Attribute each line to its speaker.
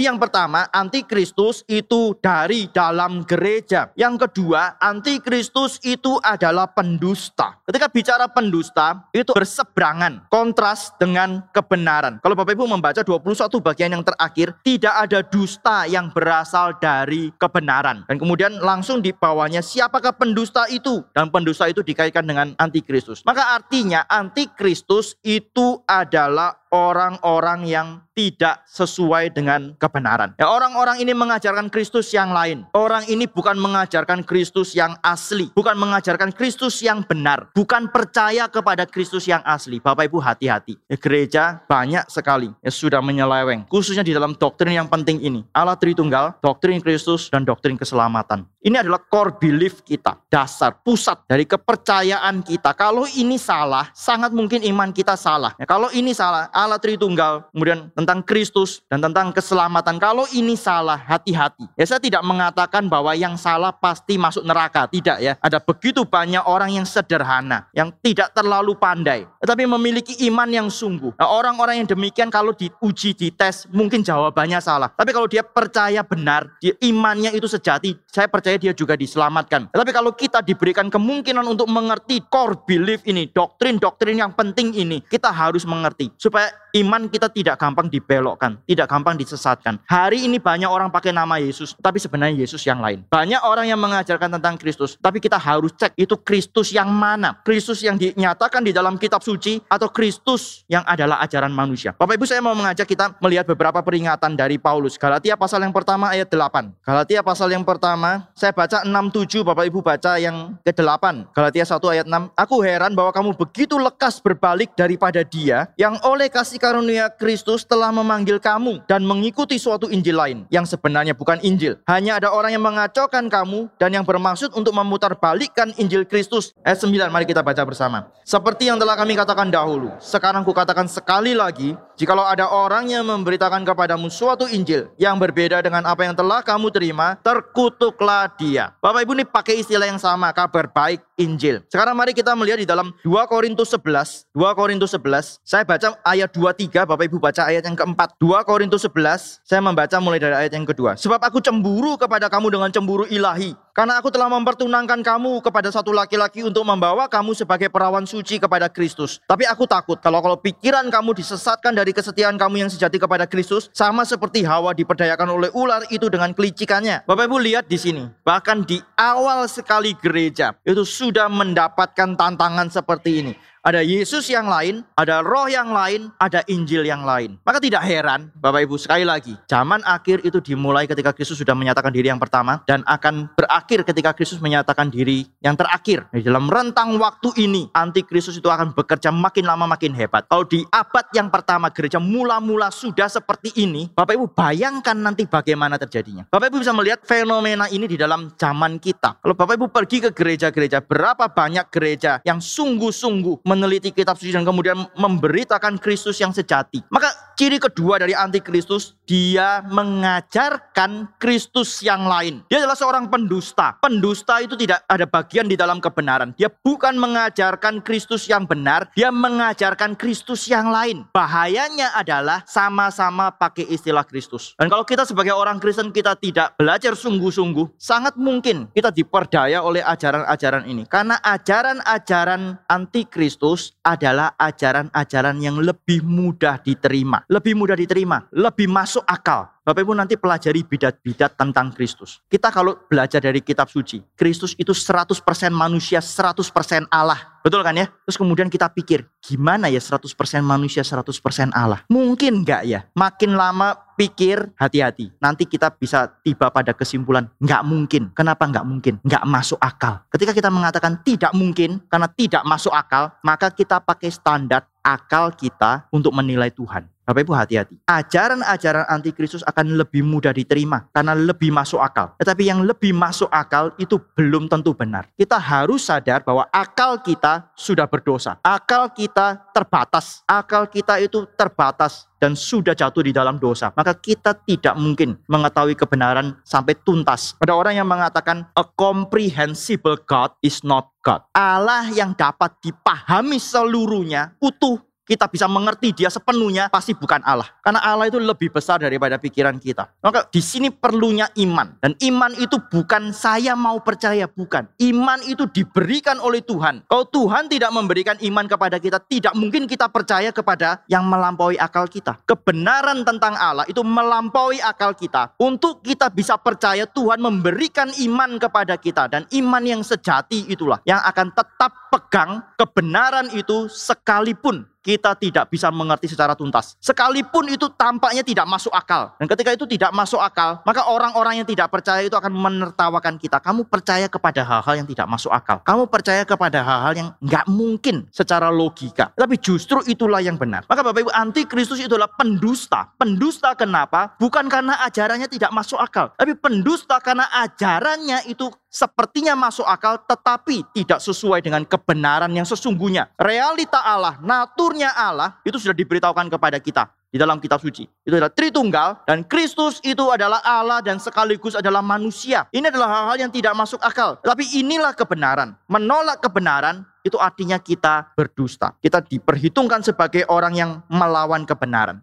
Speaker 1: Jadi yang pertama, antikristus itu dari dalam gereja. Yang kedua, antikristus itu adalah pendusta. Ketika bicara pendusta, itu berseberangan, kontras dengan kebenaran. Kalau Bapak Ibu membaca 21 bagian yang terakhir, tidak ada dusta yang berasal dari kebenaran. Dan kemudian langsung di bawahnya, siapakah pendusta itu? Dan pendusta itu dikaitkan dengan antikristus. Maka artinya antikristus itu adalah orang-orang yang tidak sesuai dengan kebenaran. Ya, orang-orang ini mengajarkan Kristus yang lain. Orang ini bukan mengajarkan Kristus yang asli, bukan mengajarkan Kristus yang benar, bukan percaya kepada Kristus yang asli. Bapak Ibu hati-hati. Ya, gereja banyak sekali ya sudah menyeleweng, khususnya di dalam doktrin yang penting ini. Allah Tritunggal, doktrin Kristus dan doktrin keselamatan. Ini adalah core belief kita, dasar, pusat dari kepercayaan kita. Kalau ini salah, sangat mungkin iman kita salah. Ya, kalau ini salah, Allah Tritunggal, kemudian tentang Kristus dan tentang keselamatan. Kalau ini salah, hati-hati. Ya saya tidak mengatakan bahwa yang salah pasti masuk neraka, tidak ya. Ada begitu banyak orang yang sederhana, yang tidak terlalu pandai, tetapi memiliki iman yang sungguh. Nah, orang-orang yang demikian kalau diuji, dites, mungkin jawabannya salah. Tapi kalau dia percaya benar, dia imannya itu sejati, saya percaya dia juga diselamatkan. Tapi kalau kita diberikan kemungkinan untuk mengerti core belief ini, doktrin-doktrin yang penting ini, kita harus mengerti supaya iman kita tidak gampang dibelokkan, tidak gampang disesatkan. Hari ini banyak orang pakai nama Yesus, tapi sebenarnya Yesus yang lain. Banyak orang yang mengajarkan tentang Kristus, tapi kita harus cek itu Kristus yang mana. Kristus yang dinyatakan di dalam kitab suci atau Kristus yang adalah ajaran manusia. Bapak Ibu saya mau mengajak kita melihat beberapa peringatan dari Paulus. Galatia pasal yang pertama ayat 8. Galatia pasal yang pertama, saya baca 6-7, Bapak Ibu baca yang ke-8. Galatia 1 ayat 6. Aku heran bahwa kamu begitu lekas berbalik daripada dia yang oleh kasih karunia Kristus telah memanggil kamu dan mengikuti suatu Injil lain yang sebenarnya bukan Injil. Hanya ada orang yang mengacaukan kamu dan yang bermaksud untuk memutarbalikkan Injil Kristus. Ayat 9, mari kita baca bersama. Seperti yang telah kami katakan dahulu, sekarang kukatakan sekali lagi, jikalau ada orang yang memberitakan kepadamu suatu Injil yang berbeda dengan apa yang telah kamu terima, terkutuklah dia. Bapak Ibu ini pakai istilah yang sama, kabar baik Injil. Sekarang mari kita melihat di dalam 2 Korintus 11, 2 Korintus 11, saya baca ayat 23, Bapak Ibu baca ayat yang keempat. 2 Korintus 11, saya membaca mulai dari ayat yang kedua. Sebab aku cemburu kepada kamu dengan cemburu ilahi. Karena aku telah mempertunangkan kamu kepada satu laki-laki untuk membawa kamu sebagai perawan suci kepada Kristus. Tapi aku takut kalau kalau pikiran kamu disesatkan dari kesetiaan kamu yang sejati kepada Kristus, sama seperti Hawa diperdayakan oleh ular itu dengan kelicikannya. Bapak Ibu lihat di sini, bahkan di awal sekali gereja itu sudah mendapatkan tantangan seperti ini. Ada Yesus yang lain, ada roh yang lain, ada Injil yang lain. Maka tidak heran, Bapak Ibu, sekali lagi, zaman akhir itu dimulai ketika Kristus sudah menyatakan diri yang pertama dan akan berakhir ketika Kristus menyatakan diri yang terakhir. Di dalam rentang waktu ini, anti Kristus itu akan bekerja makin lama makin hebat. Kalau di abad yang pertama gereja mula-mula sudah seperti ini, Bapak Ibu bayangkan nanti bagaimana terjadinya. Bapak Ibu bisa melihat fenomena ini di dalam zaman kita. Kalau Bapak Ibu pergi ke gereja-gereja, berapa banyak gereja yang sungguh-sungguh meneliti kitab suci dan kemudian memberitakan Kristus yang sejati. Maka ciri kedua dari antikristus, dia mengajarkan Kristus yang lain. Dia adalah seorang pendusta. Pendusta itu tidak ada bagian di dalam kebenaran. Dia bukan mengajarkan Kristus yang benar, dia mengajarkan Kristus yang lain. Bahayanya adalah sama-sama pakai istilah Kristus. Dan kalau kita sebagai orang Kristen kita tidak belajar sungguh-sungguh, sangat mungkin kita diperdaya oleh ajaran-ajaran ini. Karena ajaran-ajaran antikristus Kristus adalah ajaran-ajaran yang lebih mudah diterima. Lebih mudah diterima, lebih masuk akal. Bapak Ibu nanti pelajari bidat-bidat tentang Kristus. Kita kalau belajar dari kitab suci, Kristus itu 100% manusia, 100% Allah. Betul kan ya? Terus kemudian kita pikir, gimana ya 100% manusia, 100% Allah? Mungkin enggak ya? Makin lama pikir, hati-hati. Nanti kita bisa tiba pada kesimpulan, enggak mungkin. Kenapa enggak mungkin? Enggak masuk akal. Ketika kita mengatakan tidak mungkin, karena tidak masuk akal, maka kita pakai standar akal kita untuk menilai Tuhan. Bapak Ibu hati-hati. Ajaran-ajaran antikristus akan lebih mudah diterima karena lebih masuk akal. Tetapi yang lebih masuk akal itu belum tentu benar. Kita harus sadar bahwa akal kita sudah berdosa. Akal kita terbatas. Akal kita itu terbatas dan sudah jatuh di dalam dosa. Maka kita tidak mungkin mengetahui kebenaran sampai tuntas. Ada orang yang mengatakan a comprehensible God is not God. Allah yang dapat dipahami seluruhnya utuh kita bisa mengerti dia sepenuhnya, pasti bukan Allah. Karena Allah itu lebih besar daripada pikiran kita. Maka di sini perlunya iman. Dan iman itu bukan saya mau percaya, bukan. Iman itu diberikan oleh Tuhan. Kalau Tuhan tidak memberikan iman kepada kita, tidak mungkin kita percaya kepada yang melampaui akal kita. Kebenaran tentang Allah itu melampaui akal kita. Untuk kita bisa percaya Tuhan memberikan iman kepada kita. Dan iman yang sejati itulah yang akan tetap pegang kebenaran itu sekalipun kita tidak bisa mengerti secara tuntas. Sekalipun itu tampaknya tidak masuk akal. Dan ketika itu tidak masuk akal, maka orang-orang yang tidak percaya itu akan menertawakan kita. Kamu percaya kepada hal-hal yang tidak masuk akal. Kamu percaya kepada hal-hal yang nggak mungkin secara logika. Tapi justru itulah yang benar. Maka Bapak Ibu, antikristus itu adalah pendusta. Pendusta kenapa? Bukan karena ajarannya tidak masuk akal. Tapi pendusta karena ajarannya itu sepertinya masuk akal tetapi tidak sesuai dengan kebenaran yang sesungguhnya. Realita Allah, naturnya Allah itu sudah diberitahukan kepada kita di dalam kitab suci. Itu adalah Tritunggal dan Kristus itu adalah Allah dan sekaligus adalah manusia. Ini adalah hal-hal yang tidak masuk akal. Tapi inilah kebenaran. Menolak kebenaran itu artinya kita berdusta. Kita diperhitungkan sebagai orang yang melawan kebenaran.